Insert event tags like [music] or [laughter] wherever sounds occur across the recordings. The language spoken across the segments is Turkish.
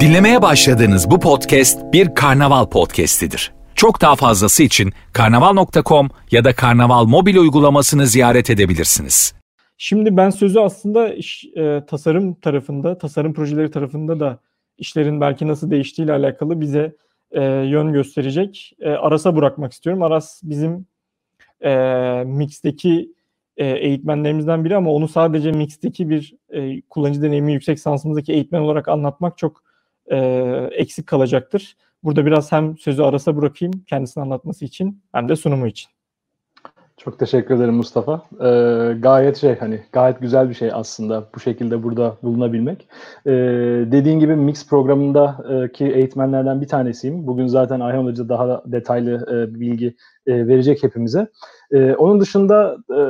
Dinlemeye başladığınız bu podcast bir karnaval podcastidir. Çok daha fazlası için karnaval.com ya da karnaval mobil uygulamasını ziyaret edebilirsiniz. Şimdi ben sözü aslında iş, e, tasarım tarafında, tasarım projeleri tarafında da işlerin belki nasıl değiştiğiyle alakalı bize e, yön gösterecek. E, Aras'a bırakmak istiyorum. Aras bizim e, Mix'teki e, eğitmenlerimizden biri ama onu sadece Mix'teki bir e, kullanıcı deneyimi yüksek sansımızdaki eğitmen olarak anlatmak çok e, eksik kalacaktır. Burada biraz hem sözü Aras'a bırakayım kendisini anlatması için hem de sunumu için. Çok teşekkür ederim Mustafa. Ee, gayet şey hani gayet güzel bir şey aslında bu şekilde burada bulunabilmek. Ee, dediğin gibi Mix programındaki eğitmenlerden bir tanesiyim. Bugün zaten Ayhan Hoca daha detaylı e, bilgi e, verecek hepimize. E, onun dışında e,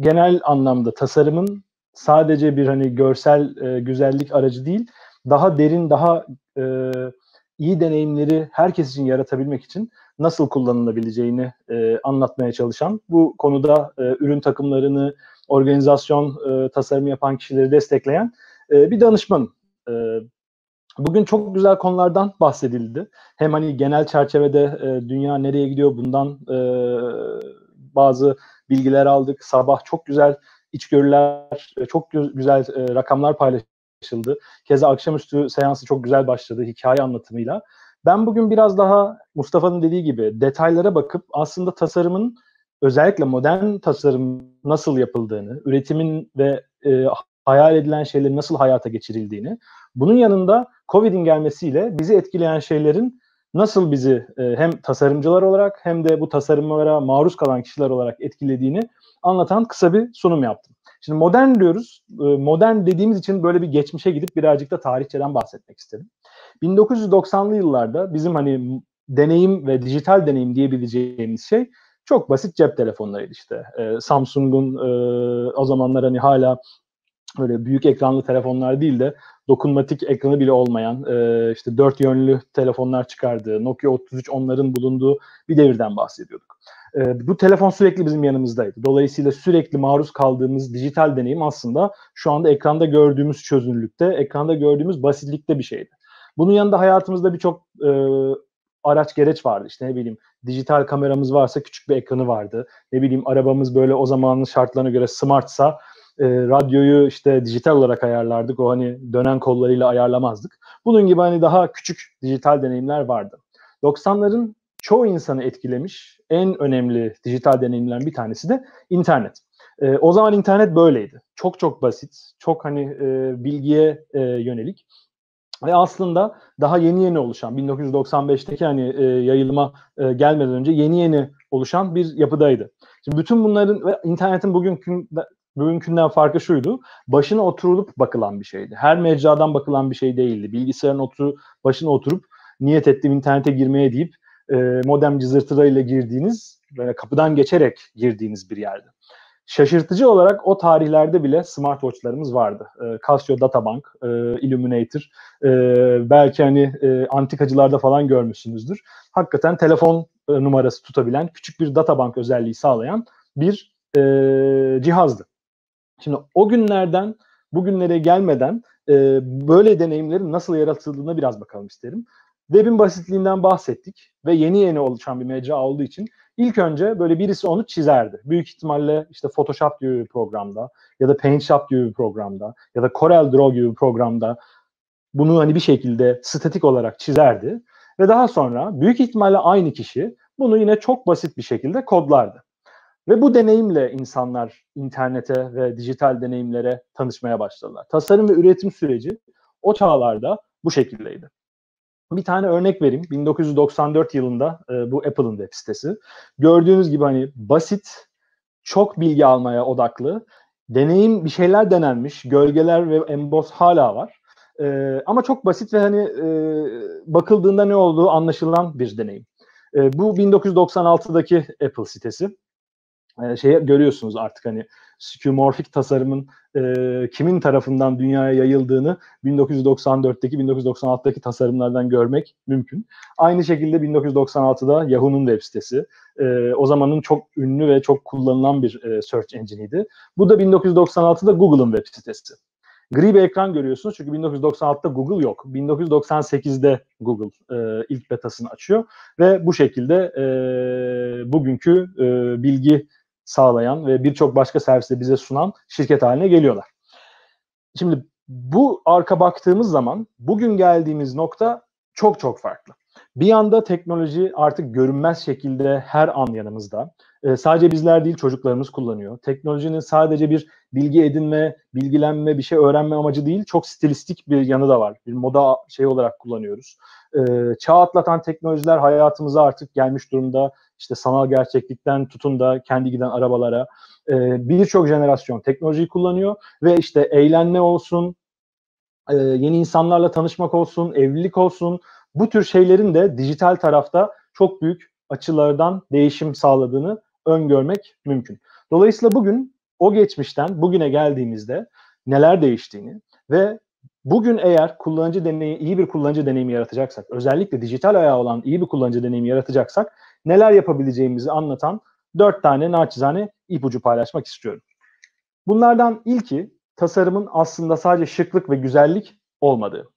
genel anlamda tasarımın sadece bir hani görsel e, güzellik aracı değil, daha derin, daha e, iyi deneyimleri herkes için yaratabilmek için nasıl kullanılabileceğini e, anlatmaya çalışan, bu konuda e, ürün takımlarını, organizasyon e, tasarımı yapan kişileri destekleyen e, bir danışman. E, bugün çok güzel konulardan bahsedildi. Hem hani genel çerçevede e, dünya nereye gidiyor bundan e, bazı bilgiler aldık. Sabah çok güzel içgörüler, e, çok güzel e, rakamlar paylaşıldı. Keza akşamüstü seansı çok güzel başladı hikaye anlatımıyla. Ben bugün biraz daha Mustafa'nın dediği gibi detaylara bakıp aslında tasarımın özellikle modern tasarım nasıl yapıldığını, üretimin ve e, hayal edilen şeylerin nasıl hayata geçirildiğini, bunun yanında Covid'in gelmesiyle bizi etkileyen şeylerin nasıl bizi e, hem tasarımcılar olarak hem de bu tasarımlara maruz kalan kişiler olarak etkilediğini anlatan kısa bir sunum yaptım. Şimdi modern diyoruz. E, modern dediğimiz için böyle bir geçmişe gidip birazcık da tarihçeden bahsetmek istedim. 1990'lı yıllarda bizim hani deneyim ve dijital deneyim diyebileceğimiz şey çok basit cep telefonlarıydı işte. E, Samsung'un e, o zamanlar hani hala böyle büyük ekranlı telefonlar değil de dokunmatik ekranı bile olmayan e, işte dört yönlü telefonlar çıkardığı, Nokia 33 onların bulunduğu bir devirden bahsediyorduk. E, bu telefon sürekli bizim yanımızdaydı. Dolayısıyla sürekli maruz kaldığımız dijital deneyim aslında şu anda ekranda gördüğümüz çözünürlükte, ekranda gördüğümüz basitlikte bir şeydi. Bunun yanında hayatımızda birçok e, araç gereç vardı. İşte ne bileyim dijital kameramız varsa küçük bir ekranı vardı. Ne bileyim arabamız böyle o zamanın şartlarına göre smartsa e, radyoyu işte dijital olarak ayarlardık. O hani dönen kollarıyla ayarlamazdık. Bunun gibi hani daha küçük dijital deneyimler vardı. 90'ların çoğu insanı etkilemiş en önemli dijital deneyimlerin bir tanesi de internet. E, o zaman internet böyleydi. Çok çok basit, çok hani e, bilgiye e, yönelik ve aslında daha yeni yeni oluşan 1995'teki hani e, yayılıma e, gelmeden önce yeni yeni oluşan bir yapıdaydı. Şimdi bütün bunların ve internetin bugünkü bugünkünden farkı şuydu. Başına oturulup bakılan bir şeydi. Her mecradan bakılan bir şey değildi. Bilgisayarın otur başına oturup niyet ettim internete girmeye deyip e, modem cızırtılarıyla girdiğiniz böyle kapıdan geçerek girdiğiniz bir yerdi. Şaşırtıcı olarak o tarihlerde bile smartwatchlarımız vardı. E, Casio Databank, e, Illuminator, e, belki hani e, antikacılarda falan görmüşsünüzdür. Hakikaten telefon e, numarası tutabilen küçük bir databank özelliği sağlayan bir e, cihazdı. Şimdi o günlerden bugünlere gelmeden e, böyle deneyimlerin nasıl yaratıldığına biraz bakalım isterim. Web'in basitliğinden bahsettik ve yeni yeni oluşan bir mecra olduğu için ilk önce böyle birisi onu çizerdi. Büyük ihtimalle işte Photoshop gibi bir programda ya da PaintShop gibi bir programda ya da Corel Draw gibi bir programda bunu hani bir şekilde statik olarak çizerdi ve daha sonra büyük ihtimalle aynı kişi bunu yine çok basit bir şekilde kodlardı. Ve bu deneyimle insanlar internete ve dijital deneyimlere tanışmaya başladılar. Tasarım ve üretim süreci o çağlarda bu şekildeydi. Bir tane örnek vereyim. 1994 yılında e, bu Apple'ın web sitesi. Gördüğünüz gibi hani basit, çok bilgi almaya odaklı, deneyim bir şeyler denenmiş, gölgeler ve emboss hala var. E, ama çok basit ve hani e, bakıldığında ne olduğu anlaşılan bir deneyim. E, bu 1996'daki Apple sitesi e, şeyi görüyorsunuz artık hani skeuomorfik tasarımın e, kimin tarafından dünyaya yayıldığını 1994'teki 1996'daki tasarımlardan görmek mümkün. Aynı şekilde 1996'da Yahoo'nun web sitesi e, o zamanın çok ünlü ve çok kullanılan bir e, search engine'iydi. Bu da 1996'da Google'ın web sitesi. Gri bir ekran görüyorsunuz çünkü 1996'da Google yok. 1998'de Google e, ilk betasını açıyor ve bu şekilde e, bugünkü e, bilgi sağlayan ve birçok başka servisi bize sunan şirket haline geliyorlar. Şimdi bu arka baktığımız zaman bugün geldiğimiz nokta çok çok farklı. Bir yanda teknoloji artık görünmez şekilde her an yanımızda. Ee, sadece bizler değil çocuklarımız kullanıyor. Teknolojinin sadece bir bilgi edinme, bilgilenme, bir şey öğrenme amacı değil, çok stilistik bir yanı da var. Bir moda şey olarak kullanıyoruz. Ee, çağ atlatan teknolojiler hayatımıza artık gelmiş durumda. İşte sanal gerçeklikten tutun da kendi giden arabalara. Ee, Birçok jenerasyon teknolojiyi kullanıyor ve işte eğlenme olsun, e, yeni insanlarla tanışmak olsun, evlilik olsun, bu tür şeylerin de dijital tarafta çok büyük açılardan değişim sağladığını öngörmek mümkün. Dolayısıyla bugün o geçmişten bugüne geldiğimizde neler değiştiğini ve bugün eğer kullanıcı deneyimi, iyi bir kullanıcı deneyimi yaratacaksak, özellikle dijital ayağı olan iyi bir kullanıcı deneyimi yaratacaksak neler yapabileceğimizi anlatan dört tane naçizane ipucu paylaşmak istiyorum. Bunlardan ilki tasarımın aslında sadece şıklık ve güzellik olmadığı.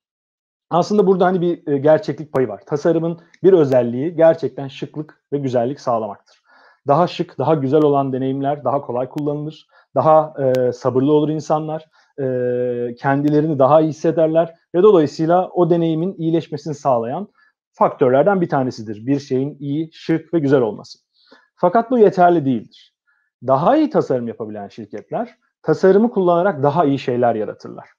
Aslında burada hani bir e, gerçeklik payı var. Tasarımın bir özelliği gerçekten şıklık ve güzellik sağlamaktır. Daha şık, daha güzel olan deneyimler daha kolay kullanılır. Daha e, sabırlı olur insanlar. E, kendilerini daha iyi hissederler ve dolayısıyla o deneyimin iyileşmesini sağlayan faktörlerden bir tanesidir. Bir şeyin iyi, şık ve güzel olması. Fakat bu yeterli değildir. Daha iyi tasarım yapabilen şirketler tasarımı kullanarak daha iyi şeyler yaratırlar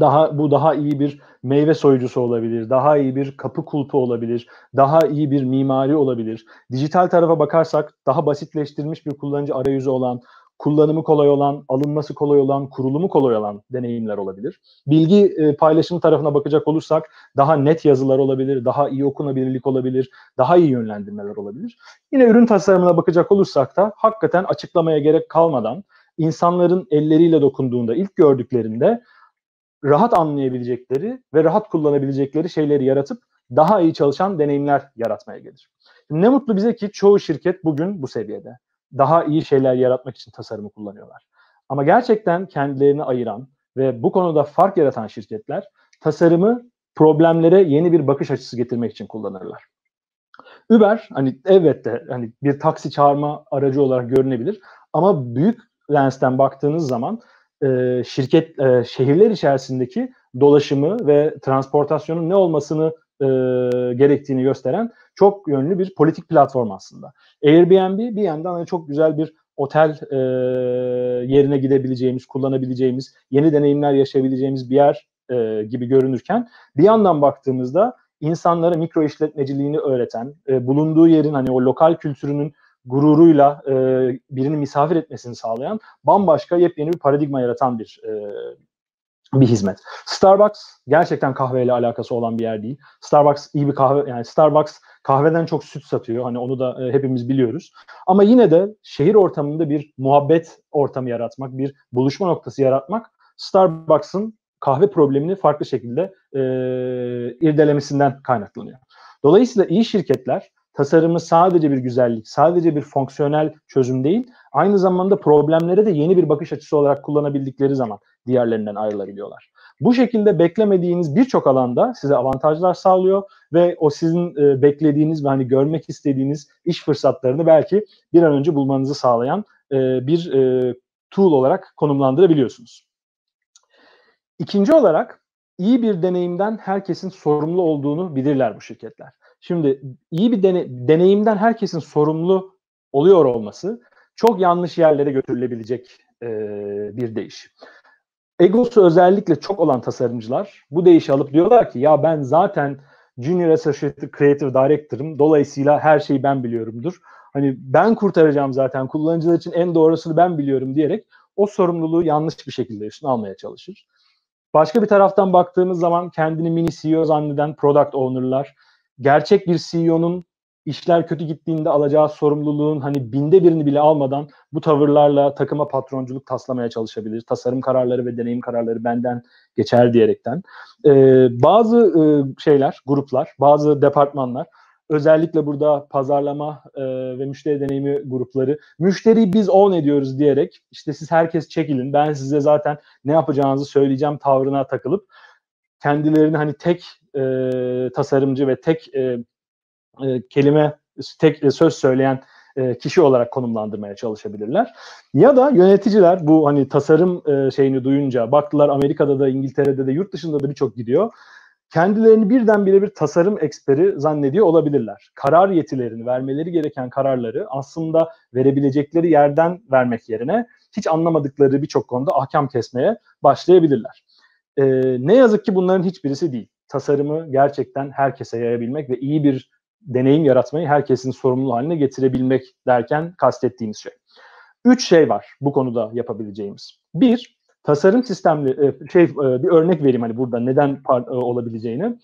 daha bu daha iyi bir meyve soyucusu olabilir, daha iyi bir kapı kulpu olabilir, daha iyi bir mimari olabilir. Dijital tarafa bakarsak daha basitleştirilmiş bir kullanıcı arayüzü olan, kullanımı kolay olan, alınması kolay olan, kurulumu kolay olan deneyimler olabilir. Bilgi e, paylaşımı tarafına bakacak olursak daha net yazılar olabilir, daha iyi okunabilirlik olabilir, daha iyi yönlendirmeler olabilir. Yine ürün tasarımına bakacak olursak da hakikaten açıklamaya gerek kalmadan insanların elleriyle dokunduğunda, ilk gördüklerinde rahat anlayabilecekleri ve rahat kullanabilecekleri şeyleri yaratıp daha iyi çalışan deneyimler yaratmaya gelir. Ne mutlu bize ki çoğu şirket bugün bu seviyede. Daha iyi şeyler yaratmak için tasarımı kullanıyorlar. Ama gerçekten kendilerini ayıran ve bu konuda fark yaratan şirketler tasarımı problemlere yeni bir bakış açısı getirmek için kullanırlar. Uber hani evet de hani bir taksi çağırma aracı olarak görünebilir ama büyük lensten baktığınız zaman e, şirket e, şehirler içerisindeki dolaşımı ve transportasyonun ne olmasını e, gerektiğini gösteren çok yönlü bir politik platform aslında. Airbnb bir yandan hani çok güzel bir otel e, yerine gidebileceğimiz, kullanabileceğimiz, yeni deneyimler yaşayabileceğimiz bir yer gibi görünürken bir yandan baktığımızda insanlara mikro işletmeciliğini öğreten, bulunduğu yerin hani o lokal kültürünün gururuyla e, birini misafir etmesini sağlayan bambaşka yepyeni bir paradigma yaratan bir e, bir hizmet. Starbucks gerçekten kahveyle alakası olan bir yer değil. Starbucks iyi bir kahve yani Starbucks kahveden çok süt satıyor. Hani onu da e, hepimiz biliyoruz. Ama yine de şehir ortamında bir muhabbet ortamı yaratmak, bir buluşma noktası yaratmak Starbucks'ın kahve problemini farklı şekilde e, irdelemesinden kaynaklanıyor. Dolayısıyla iyi şirketler tasarımı sadece bir güzellik, sadece bir fonksiyonel çözüm değil, aynı zamanda problemlere de yeni bir bakış açısı olarak kullanabildikleri zaman diğerlerinden ayrılabiliyorlar. Bu şekilde beklemediğiniz birçok alanda size avantajlar sağlıyor ve o sizin e, beklediğiniz ve hani görmek istediğiniz iş fırsatlarını belki bir an önce bulmanızı sağlayan e, bir e, tool olarak konumlandırabiliyorsunuz. İkinci olarak iyi bir deneyimden herkesin sorumlu olduğunu bilirler bu şirketler. Şimdi iyi bir dene, deneyimden herkesin sorumlu oluyor olması çok yanlış yerlere götürülebilecek e, bir değiş. Egosu özellikle çok olan tasarımcılar bu değişi alıp diyorlar ki ya ben zaten Junior Associate Creative Director'ım dolayısıyla her şeyi ben biliyorumdur. Hani ben kurtaracağım zaten kullanıcılar için en doğrusunu ben biliyorum diyerek o sorumluluğu yanlış bir şekilde üstüne almaya çalışır. Başka bir taraftan baktığımız zaman kendini mini CEO zanneden product owner'lar gerçek bir CEO'nun işler kötü gittiğinde alacağı sorumluluğun hani binde birini bile almadan bu tavırlarla takıma patronculuk taslamaya çalışabilir. Tasarım kararları ve deneyim kararları benden geçer diyerekten. Ee, bazı e, şeyler, gruplar, bazı departmanlar özellikle burada pazarlama e, ve müşteri deneyimi grupları müşteriyi biz own ediyoruz diyerek işte siz herkes çekilin ben size zaten ne yapacağınızı söyleyeceğim tavrına takılıp kendilerini hani tek e, tasarımcı ve tek e, e, kelime tek e, söz söyleyen e, kişi olarak konumlandırmaya çalışabilirler. Ya da yöneticiler bu hani tasarım e, şeyini duyunca baktılar Amerika'da da İngiltere'de de yurt dışında da birçok gidiyor. Kendilerini birdenbire bir tasarım eksperi zannediyor olabilirler. Karar yetilerini, vermeleri gereken kararları aslında verebilecekleri yerden vermek yerine hiç anlamadıkları birçok konuda ahkam kesmeye başlayabilirler. E, ne yazık ki bunların hiçbirisi değil. Tasarımı gerçekten herkese yayabilmek ve iyi bir deneyim yaratmayı herkesin sorumlu haline getirebilmek derken kastettiğimiz şey. Üç şey var bu konuda yapabileceğimiz. Bir, tasarım sistemli e, şey e, bir örnek vereyim hani burada neden e, olabileceğini.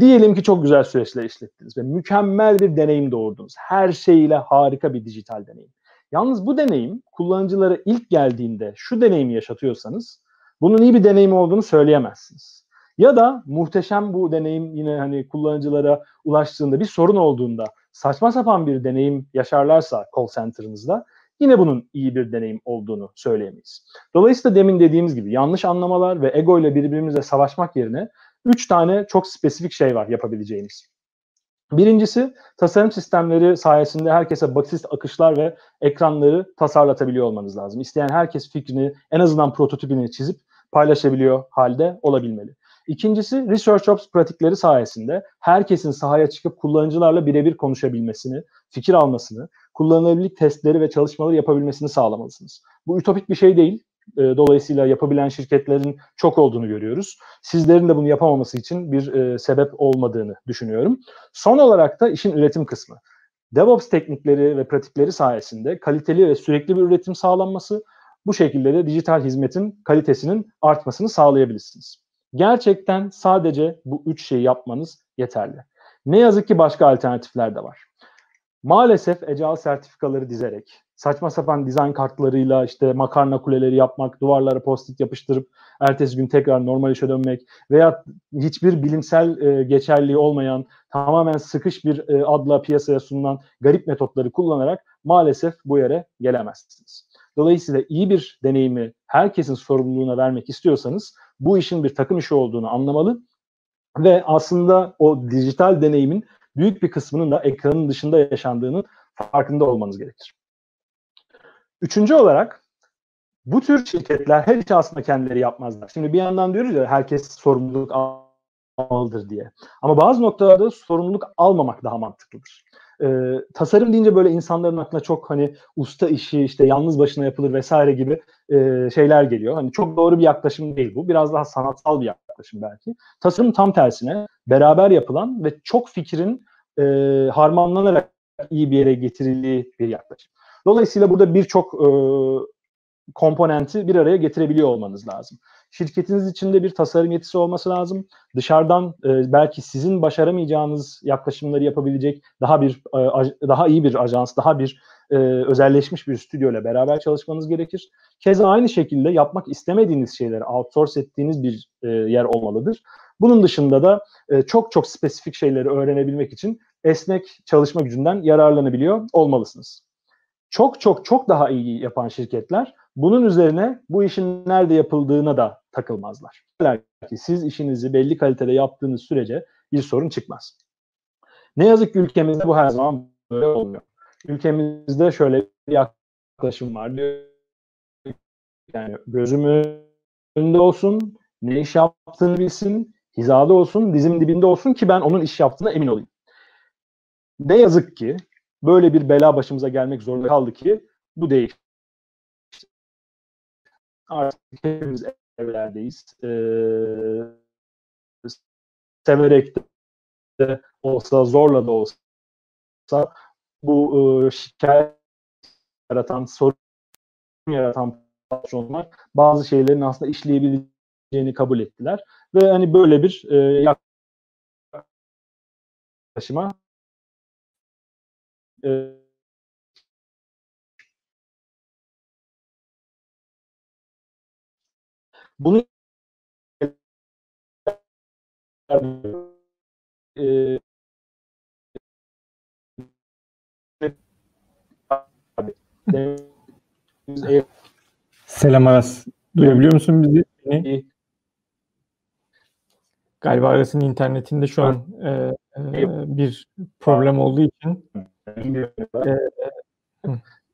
diyelim ki çok güzel süreçler işlettiniz ve mükemmel bir deneyim doğurdunuz. Her şeyiyle harika bir dijital deneyim. Yalnız bu deneyim kullanıcılara ilk geldiğinde şu deneyimi yaşatıyorsanız bunun iyi bir deneyim olduğunu söyleyemezsiniz. Ya da muhteşem bu deneyim yine hani kullanıcılara ulaştığında bir sorun olduğunda saçma sapan bir deneyim yaşarlarsa call center'ınızda yine bunun iyi bir deneyim olduğunu söyleyemeyiz. Dolayısıyla demin dediğimiz gibi yanlış anlamalar ve ego ile birbirimizle savaşmak yerine üç tane çok spesifik şey var yapabileceğimiz. Birincisi tasarım sistemleri sayesinde herkese basit akışlar ve ekranları tasarlatabiliyor olmanız lazım. İsteyen herkes fikrini en azından prototipini çizip paylaşabiliyor halde olabilmeli. İkincisi Research Ops pratikleri sayesinde herkesin sahaya çıkıp kullanıcılarla birebir konuşabilmesini, fikir almasını, kullanılabilirlik testleri ve çalışmaları yapabilmesini sağlamalısınız. Bu ütopik bir şey değil. E, dolayısıyla yapabilen şirketlerin çok olduğunu görüyoruz. Sizlerin de bunu yapamaması için bir e, sebep olmadığını düşünüyorum. Son olarak da işin üretim kısmı. DevOps teknikleri ve pratikleri sayesinde kaliteli ve sürekli bir üretim sağlanması, bu şekilde de dijital hizmetin kalitesinin artmasını sağlayabilirsiniz. Gerçekten sadece bu üç şeyi yapmanız yeterli. Ne yazık ki başka alternatifler de var. Maalesef ecal sertifikaları dizerek, saçma sapan dizayn kartlarıyla işte makarna kuleleri yapmak, duvarlara post-it yapıştırıp ertesi gün tekrar normal işe dönmek veya hiçbir bilimsel e, geçerliği olmayan tamamen sıkış bir e, adla piyasaya sunulan garip metotları kullanarak maalesef bu yere gelemezsiniz. Dolayısıyla iyi bir deneyimi herkesin sorumluluğuna vermek istiyorsanız bu işin bir takım işi olduğunu anlamalı ve aslında o dijital deneyimin büyük bir kısmının da ekranın dışında yaşandığının farkında olmanız gerekir. Üçüncü olarak bu tür şirketler her işi aslında kendileri yapmazlar. Şimdi bir yandan diyoruz ya herkes sorumluluk almalıdır diye. Ama bazı noktalarda sorumluluk almamak daha mantıklıdır e, tasarım deyince böyle insanların aklına çok hani usta işi işte yalnız başına yapılır vesaire gibi e, şeyler geliyor. Hani çok doğru bir yaklaşım değil bu. Biraz daha sanatsal bir yaklaşım belki. Tasarım tam tersine beraber yapılan ve çok fikrin e, harmanlanarak iyi bir yere getirildiği bir yaklaşım. Dolayısıyla burada birçok e, komponenti bir araya getirebiliyor olmanız lazım. Şirketiniz içinde bir tasarım yetisi olması lazım. Dışarıdan e, belki sizin başaramayacağınız yaklaşımları yapabilecek daha bir e, daha iyi bir ajans, daha bir e, özelleşmiş bir stüdyo ile beraber çalışmanız gerekir. Keza aynı şekilde yapmak istemediğiniz şeyleri outsource ettiğiniz bir e, yer olmalıdır. Bunun dışında da e, çok çok spesifik şeyleri öğrenebilmek için esnek çalışma gücünden yararlanabiliyor olmalısınız. Çok çok çok daha iyi yapan şirketler bunun üzerine bu işin nerede yapıldığına da takılmazlar. Ki siz işinizi belli kalitede yaptığınız sürece bir sorun çıkmaz. Ne yazık ki ülkemizde bu her zaman böyle olmuyor. Ülkemizde şöyle bir yaklaşım var. Yani gözümün önünde olsun, ne iş yaptığını bilsin, hizada olsun, dizim dibinde olsun ki ben onun iş yaptığına emin olayım. Ne yazık ki böyle bir bela başımıza gelmek zorunda kaldı ki bu değil artık hepimiz evlerdeyiz. Ee, severek de olsa, zorla da olsa bu e, şikayet yaratan, sorun yaratan patronlar bazı şeylerin aslında işleyebileceğini kabul ettiler. Ve hani böyle bir e, yaklaşıma e, Bunu e, Selam Aras. Duyabiliyor musun bizi? Beni? Galiba Aras'ın internetinde şu an e, e bir problem olduğu için e,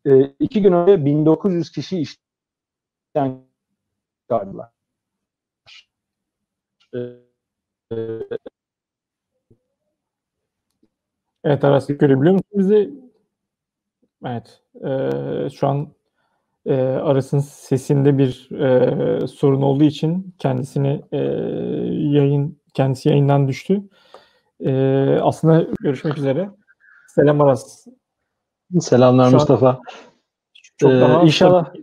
e, e iki gün önce 1900 kişi işten kaldılar. Evet Aras görebiliyor musun bizi? Evet. E, şu an e, Aras'ın sesinde bir e, sorun olduğu için kendisini e, yayın kendisi yayından düştü. E, aslında görüşmek üzere. Selam Aras. Selamlar Şu Mustafa. Çok ee, daha inşallah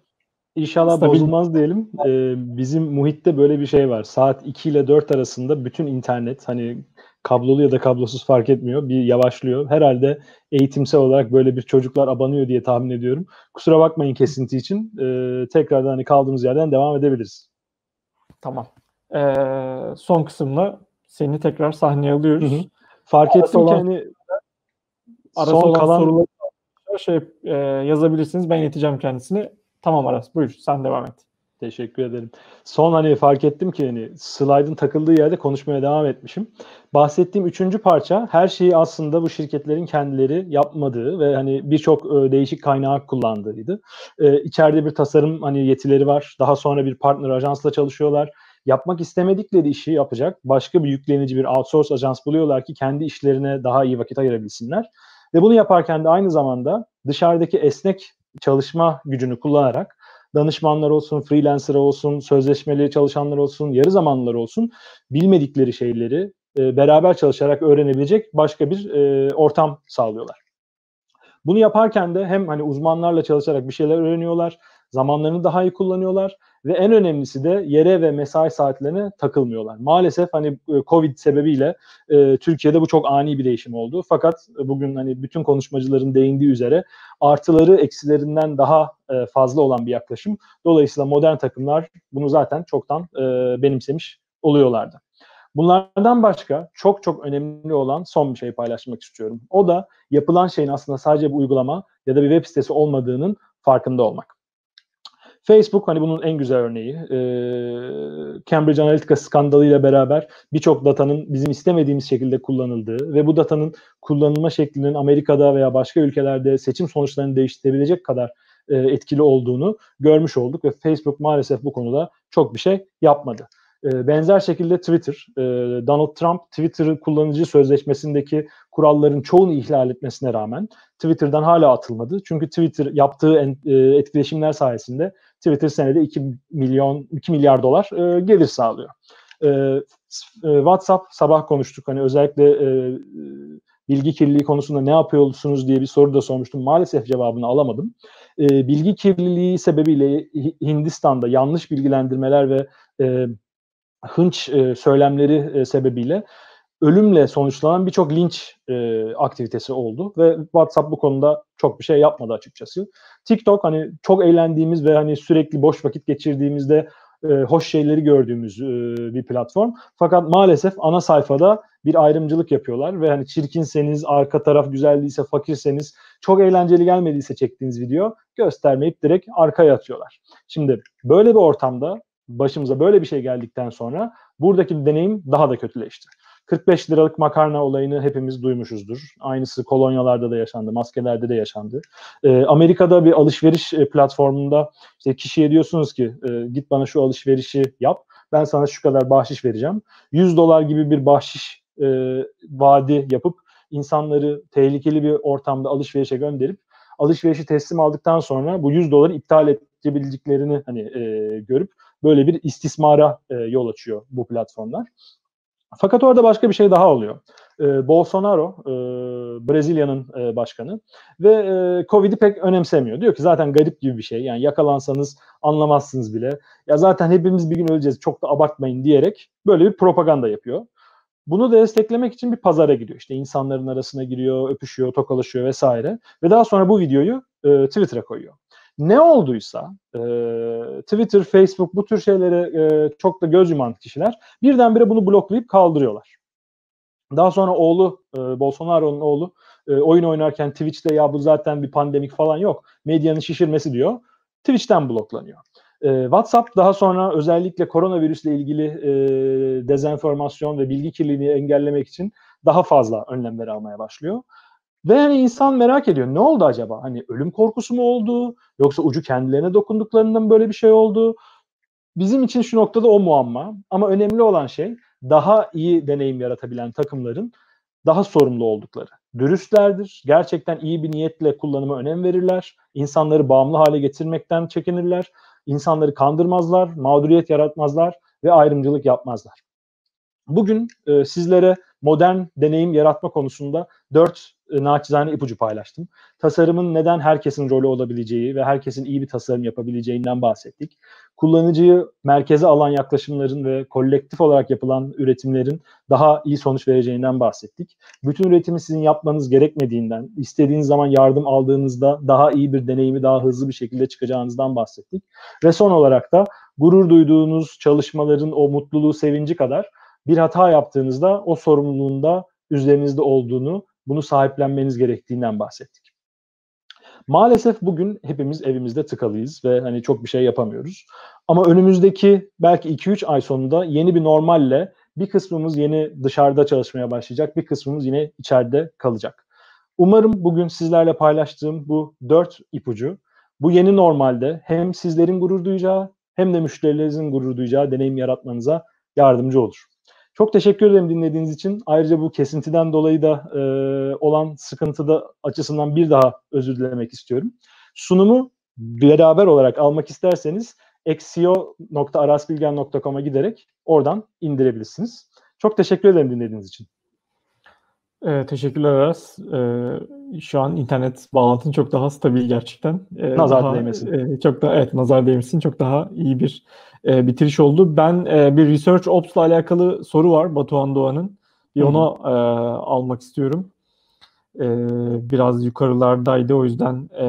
İnşallah Stabil. bozulmaz diyelim. Ee, bizim muhitte böyle bir şey var. Saat 2 ile 4 arasında bütün internet hani kablolu ya da kablosuz fark etmiyor. Bir yavaşlıyor. Herhalde eğitimsel olarak böyle bir çocuklar abanıyor diye tahmin ediyorum. Kusura bakmayın kesinti için. Ee, tekrardan hani kaldığımız yerden devam edebiliriz. Tamam. Ee, son kısımda seni tekrar sahneye alıyoruz. Hı hı. Fark arası ettim olan, ki hani son olan kalan soruları şey e, yazabilirsiniz. Ben ileteceğim kendisini. Tamam Aras buyur sen devam et. Teşekkür ederim. Son hani fark ettim ki hani slide'ın takıldığı yerde konuşmaya devam etmişim. Bahsettiğim üçüncü parça her şeyi aslında bu şirketlerin kendileri yapmadığı ve hani birçok e, değişik kaynağı kullandığıydı. E, içeride bir tasarım hani yetileri var. Daha sonra bir partner ajansla çalışıyorlar. Yapmak istemedikleri işi yapacak başka bir yüklenici bir outsource ajans buluyorlar ki kendi işlerine daha iyi vakit ayırabilsinler. Ve bunu yaparken de aynı zamanda dışarıdaki esnek çalışma gücünü kullanarak danışmanlar olsun, freelancer olsun, sözleşmeli çalışanlar olsun, yarı zamanlılar olsun bilmedikleri şeyleri e, beraber çalışarak öğrenebilecek başka bir e, ortam sağlıyorlar. Bunu yaparken de hem hani uzmanlarla çalışarak bir şeyler öğreniyorlar, zamanlarını daha iyi kullanıyorlar ve en önemlisi de yere ve mesai saatlerine takılmıyorlar. Maalesef hani e, Covid sebebiyle e, Türkiye'de bu çok ani bir değişim oldu. Fakat bugün hani bütün konuşmacıların değindiği üzere artıları eksilerinden daha e, fazla olan bir yaklaşım. Dolayısıyla modern takımlar bunu zaten çoktan e, benimsemiş oluyorlardı. Bunlardan başka çok çok önemli olan son bir şey paylaşmak istiyorum. O da yapılan şeyin aslında sadece bir uygulama ya da bir web sitesi olmadığının farkında olmak. Facebook hani bunun en güzel örneği. E, Cambridge Analytica skandalıyla beraber birçok datanın bizim istemediğimiz şekilde kullanıldığı ve bu datanın kullanılma şeklinin Amerika'da veya başka ülkelerde seçim sonuçlarını değiştirebilecek kadar e, etkili olduğunu görmüş olduk ve Facebook maalesef bu konuda çok bir şey yapmadı. E, benzer şekilde Twitter, e, Donald Trump Twitter kullanıcı sözleşmesindeki kuralların çoğunu ihlal etmesine rağmen Twitter'dan hala atılmadı. Çünkü Twitter yaptığı e, etkileşimler sayesinde Twitter senede 2 milyon 2 milyar dolar e, gelir sağlıyor. E, e, WhatsApp sabah konuştuk hani özellikle bilgi kirliliği konusunda ne yapıyorsunuz diye bir soru da sormuştum. Maalesef cevabını alamadım. Bilgi kirliliği sebebiyle Hindistan'da yanlış bilgilendirmeler ve hınç e, söylemleri e, sebebiyle ölümle sonuçlanan birçok linç e, aktivitesi oldu ve WhatsApp bu konuda çok bir şey yapmadı açıkçası. TikTok hani çok eğlendiğimiz ve hani sürekli boş vakit geçirdiğimizde e, hoş şeyleri gördüğümüz e, bir platform. Fakat maalesef ana sayfada bir ayrımcılık yapıyorlar ve hani çirkinseniz, arka taraf güzel değilse, fakirseniz, çok eğlenceli gelmediyse çektiğiniz video göstermeyip direkt arkaya atıyorlar. Şimdi böyle bir ortamda başımıza böyle bir şey geldikten sonra buradaki deneyim daha da kötüleşti. 45 liralık makarna olayını hepimiz duymuşuzdur. Aynısı kolonyalarda da yaşandı, maskelerde de yaşandı. Ee, Amerika'da bir alışveriş e, platformunda işte kişiye diyorsunuz ki e, git bana şu alışverişi yap. Ben sana şu kadar bahşiş vereceğim. 100 dolar gibi bir bahşiş e, vaadi yapıp insanları tehlikeli bir ortamda alışverişe gönderip alışverişi teslim aldıktan sonra bu 100 doları iptal edebileceklerini hani e, görüp böyle bir istismara e, yol açıyor bu platformlar. Fakat orada başka bir şey daha oluyor. Ee, Bolsonaro, e, Brezilya'nın e, başkanı ve e, Covid'i pek önemsemiyor. Diyor ki zaten garip gibi bir şey. Yani yakalansanız anlamazsınız bile. Ya zaten hepimiz bir gün öleceğiz çok da abartmayın diyerek böyle bir propaganda yapıyor. Bunu desteklemek için bir pazara giriyor. İşte insanların arasına giriyor, öpüşüyor, tokalaşıyor vesaire. Ve daha sonra bu videoyu e, Twitter'a koyuyor. Ne olduysa e, Twitter, Facebook bu tür şeylere e, çok da göz yuman kişiler birdenbire bunu bloklayıp kaldırıyorlar. Daha sonra oğlu, e, Bolsonaro'nun oğlu e, oyun oynarken Twitch'te ya bu zaten bir pandemik falan yok. Medyanın şişirmesi diyor. Twitch'ten bloklanıyor. E, WhatsApp daha sonra özellikle koronavirüsle ilgili e, dezenformasyon ve bilgi kirliliğini engellemek için daha fazla önlemler almaya başlıyor. Ve hani insan merak ediyor ne oldu acaba? Hani ölüm korkusu mu oldu? Yoksa ucu kendilerine dokunduklarından böyle bir şey oldu? Bizim için şu noktada o muamma. Ama önemli olan şey daha iyi deneyim yaratabilen takımların daha sorumlu oldukları. Dürüstlerdir. Gerçekten iyi bir niyetle kullanıma önem verirler. İnsanları bağımlı hale getirmekten çekinirler. İnsanları kandırmazlar, mağduriyet yaratmazlar ve ayrımcılık yapmazlar. Bugün e, sizlere modern deneyim yaratma konusunda dört naçizane ipucu paylaştım. Tasarımın neden herkesin rolü olabileceği ve herkesin iyi bir tasarım yapabileceğinden bahsettik. Kullanıcıyı merkeze alan yaklaşımların ve kolektif olarak yapılan üretimlerin daha iyi sonuç vereceğinden bahsettik. Bütün üretimi sizin yapmanız gerekmediğinden, istediğiniz zaman yardım aldığınızda daha iyi bir deneyimi daha hızlı bir şekilde çıkacağınızdan bahsettik. Ve son olarak da gurur duyduğunuz çalışmaların o mutluluğu, sevinci kadar bir hata yaptığınızda o sorumluluğun da üzerinizde olduğunu, bunu sahiplenmeniz gerektiğinden bahsettik. Maalesef bugün hepimiz evimizde tıkalıyız ve hani çok bir şey yapamıyoruz. Ama önümüzdeki belki 2-3 ay sonunda yeni bir normalle bir kısmımız yeni dışarıda çalışmaya başlayacak, bir kısmımız yine içeride kalacak. Umarım bugün sizlerle paylaştığım bu dört ipucu bu yeni normalde hem sizlerin gurur duyacağı hem de müşterilerinizin gurur duyacağı deneyim yaratmanıza yardımcı olur. Çok teşekkür ederim dinlediğiniz için. Ayrıca bu kesintiden dolayı da e, olan sıkıntıda açısından bir daha özür dilemek istiyorum. Sunumu beraber olarak almak isterseniz exio.arasbilgen.com'a giderek oradan indirebilirsiniz. Çok teşekkür ederim dinlediğiniz için. Ee, teşekkürler Aras. Ee, şu an internet bağlantın çok daha stabil gerçekten. Ee, nazar daha, değmesin. E, çok da evet nazar değmesin. Çok daha iyi bir e, bitiriş oldu. Ben e, bir Research Ops ile alakalı soru var Batuhan Doğan'ın. Bir onu e, almak istiyorum. E, biraz yukarılardaydı o yüzden e,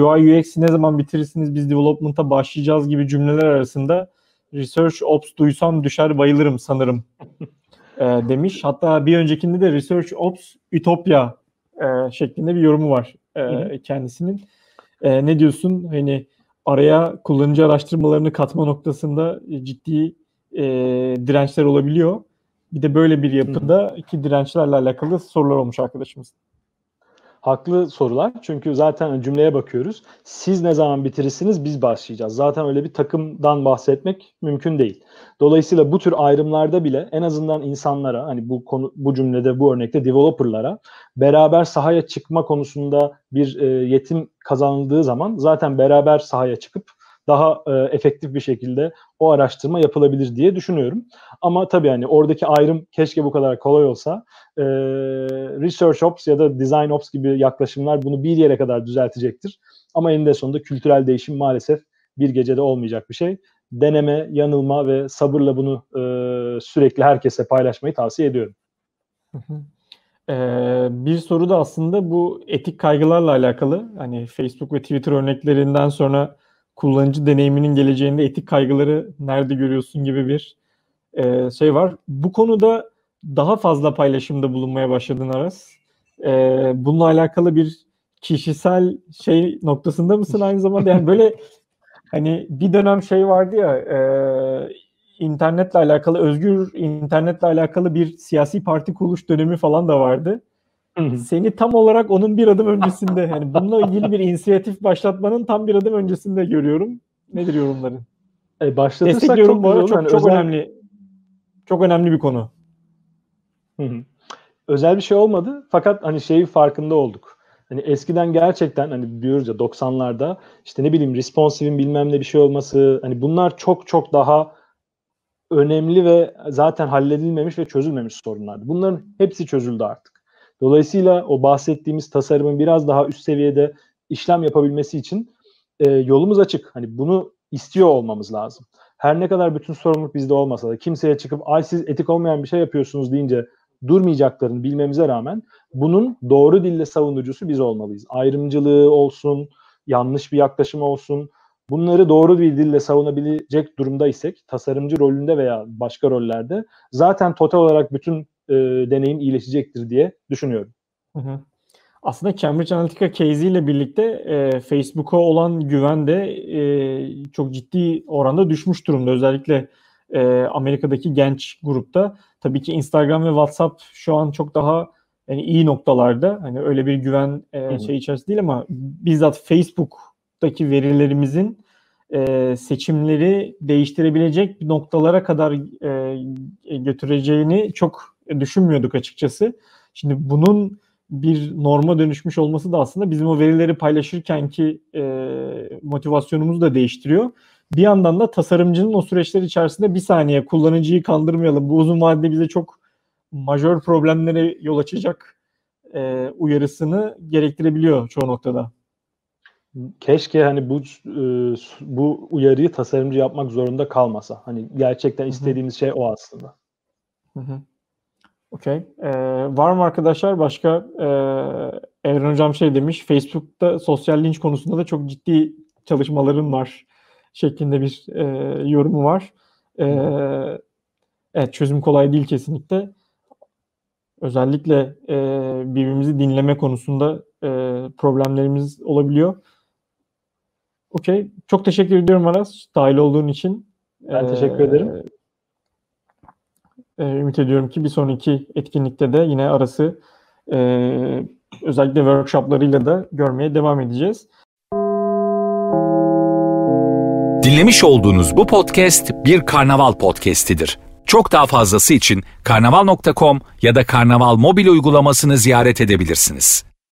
UI UX'i ne zaman bitirirsiniz biz development'a başlayacağız gibi cümleler arasında Research Ops duysam düşer bayılırım sanırım [laughs] e, demiş. Hatta bir öncekinde de Research Ops Ütopya e, şeklinde bir yorumu var e, kendisinin. E, ne diyorsun? Hani araya kullanıcı araştırmalarını katma noktasında ciddi e, dirençler olabiliyor. Bir de böyle bir yapıda iki dirençlerle alakalı sorular olmuş arkadaşımız. Haklı sorular. Çünkü zaten cümleye bakıyoruz. Siz ne zaman bitirirsiniz biz başlayacağız. Zaten öyle bir takımdan bahsetmek mümkün değil. Dolayısıyla bu tür ayrımlarda bile en azından insanlara hani bu konu bu cümlede bu örnekte developerlara beraber sahaya çıkma konusunda bir e, yetim kazanıldığı zaman zaten beraber sahaya çıkıp daha e, efektif bir şekilde o araştırma yapılabilir diye düşünüyorum. Ama tabii hani oradaki ayrım keşke bu kadar kolay olsa. E, Research Ops ya da Design Ops gibi yaklaşımlar bunu bir yere kadar düzeltecektir. Ama eninde sonunda kültürel değişim maalesef bir gecede olmayacak bir şey. Deneme, yanılma ve sabırla bunu e, sürekli herkese paylaşmayı tavsiye ediyorum. Ee, bir soru da aslında bu etik kaygılarla alakalı. Hani Facebook ve Twitter örneklerinden sonra kullanıcı deneyiminin geleceğinde etik kaygıları nerede görüyorsun gibi bir e, şey var. Bu konuda daha fazla paylaşımda bulunmaya başladın Aras. E, bununla alakalı bir kişisel şey noktasında mısın aynı zamanda? Yani böyle [laughs] hani bir dönem şey vardı ya e, internetle alakalı özgür internetle alakalı bir siyasi parti kuruluş dönemi falan da vardı. Seni tam olarak onun bir adım öncesinde yani bununla ilgili bir inisiyatif başlatmanın tam bir adım öncesinde görüyorum. Nedir yorumların? E, başlatırsak çok, bu arada çok, yani çok özel... önemli. Çok önemli bir konu. Hı hı. Özel bir şey olmadı fakat hani şeyi farkında olduk. Hani eskiden gerçekten hani diyoruz ya 90'larda işte ne bileyim responsive'in bilmem ne bir şey olması hani bunlar çok çok daha önemli ve zaten halledilmemiş ve çözülmemiş sorunlardı. Bunların hepsi çözüldü artık. Dolayısıyla o bahsettiğimiz tasarımın biraz daha üst seviyede işlem yapabilmesi için e, yolumuz açık. Hani bunu istiyor olmamız lazım. Her ne kadar bütün sorumluluk bizde olmasa da kimseye çıkıp ay siz etik olmayan bir şey yapıyorsunuz deyince durmayacaklarını bilmemize rağmen bunun doğru dille savunucusu biz olmalıyız. Ayrımcılığı olsun, yanlış bir yaklaşım olsun, bunları doğru bir dille savunabilecek durumda isek tasarımcı rolünde veya başka rollerde zaten total olarak bütün e, deneyim iyileşecektir diye düşünüyorum. Hı hı. Aslında Cambridge Analytica case ile birlikte e, Facebook'a olan güven de e, çok ciddi oranda düşmüş durumda. Özellikle e, Amerika'daki genç grupta. Tabii ki Instagram ve WhatsApp şu an çok daha yani iyi noktalarda. Hani öyle bir güven e, şey içerisinde değil ama bizzat Facebook'taki verilerimizin e, seçimleri değiştirebilecek noktalara kadar e, götüreceğini çok düşünmüyorduk açıkçası. Şimdi bunun bir norma dönüşmüş olması da aslında bizim o verileri paylaşırken ki e, motivasyonumuzu da değiştiriyor. Bir yandan da tasarımcının o süreçler içerisinde bir saniye kullanıcıyı kandırmayalım. Bu uzun vadede bize çok majör problemlere yol açacak e, uyarısını gerektirebiliyor çoğu noktada. Keşke hani bu e, bu uyarıyı tasarımcı yapmak zorunda kalmasa. Hani gerçekten istediğimiz Hı-hı. şey o aslında. Hı hı. Okey. Ee, var mı arkadaşlar başka e, Evren Hocam şey demiş Facebook'ta sosyal linç konusunda da çok ciddi çalışmaların var şeklinde bir e, yorumu var. E, evet çözüm kolay değil kesinlikle. Özellikle e, birbirimizi dinleme konusunda e, problemlerimiz olabiliyor. Okey. Çok teşekkür ediyorum Aras dahil olduğun için. Ben teşekkür ederim. E, ümit ediyorum ki bir sonraki etkinlikte de yine arası e, özellikle workshoplarıyla da görmeye devam edeceğiz. Dinlemiş olduğunuz bu podcast bir karnaval podcastidir. Çok daha fazlası için karnaval.com ya da karnaval mobil uygulamasını ziyaret edebilirsiniz.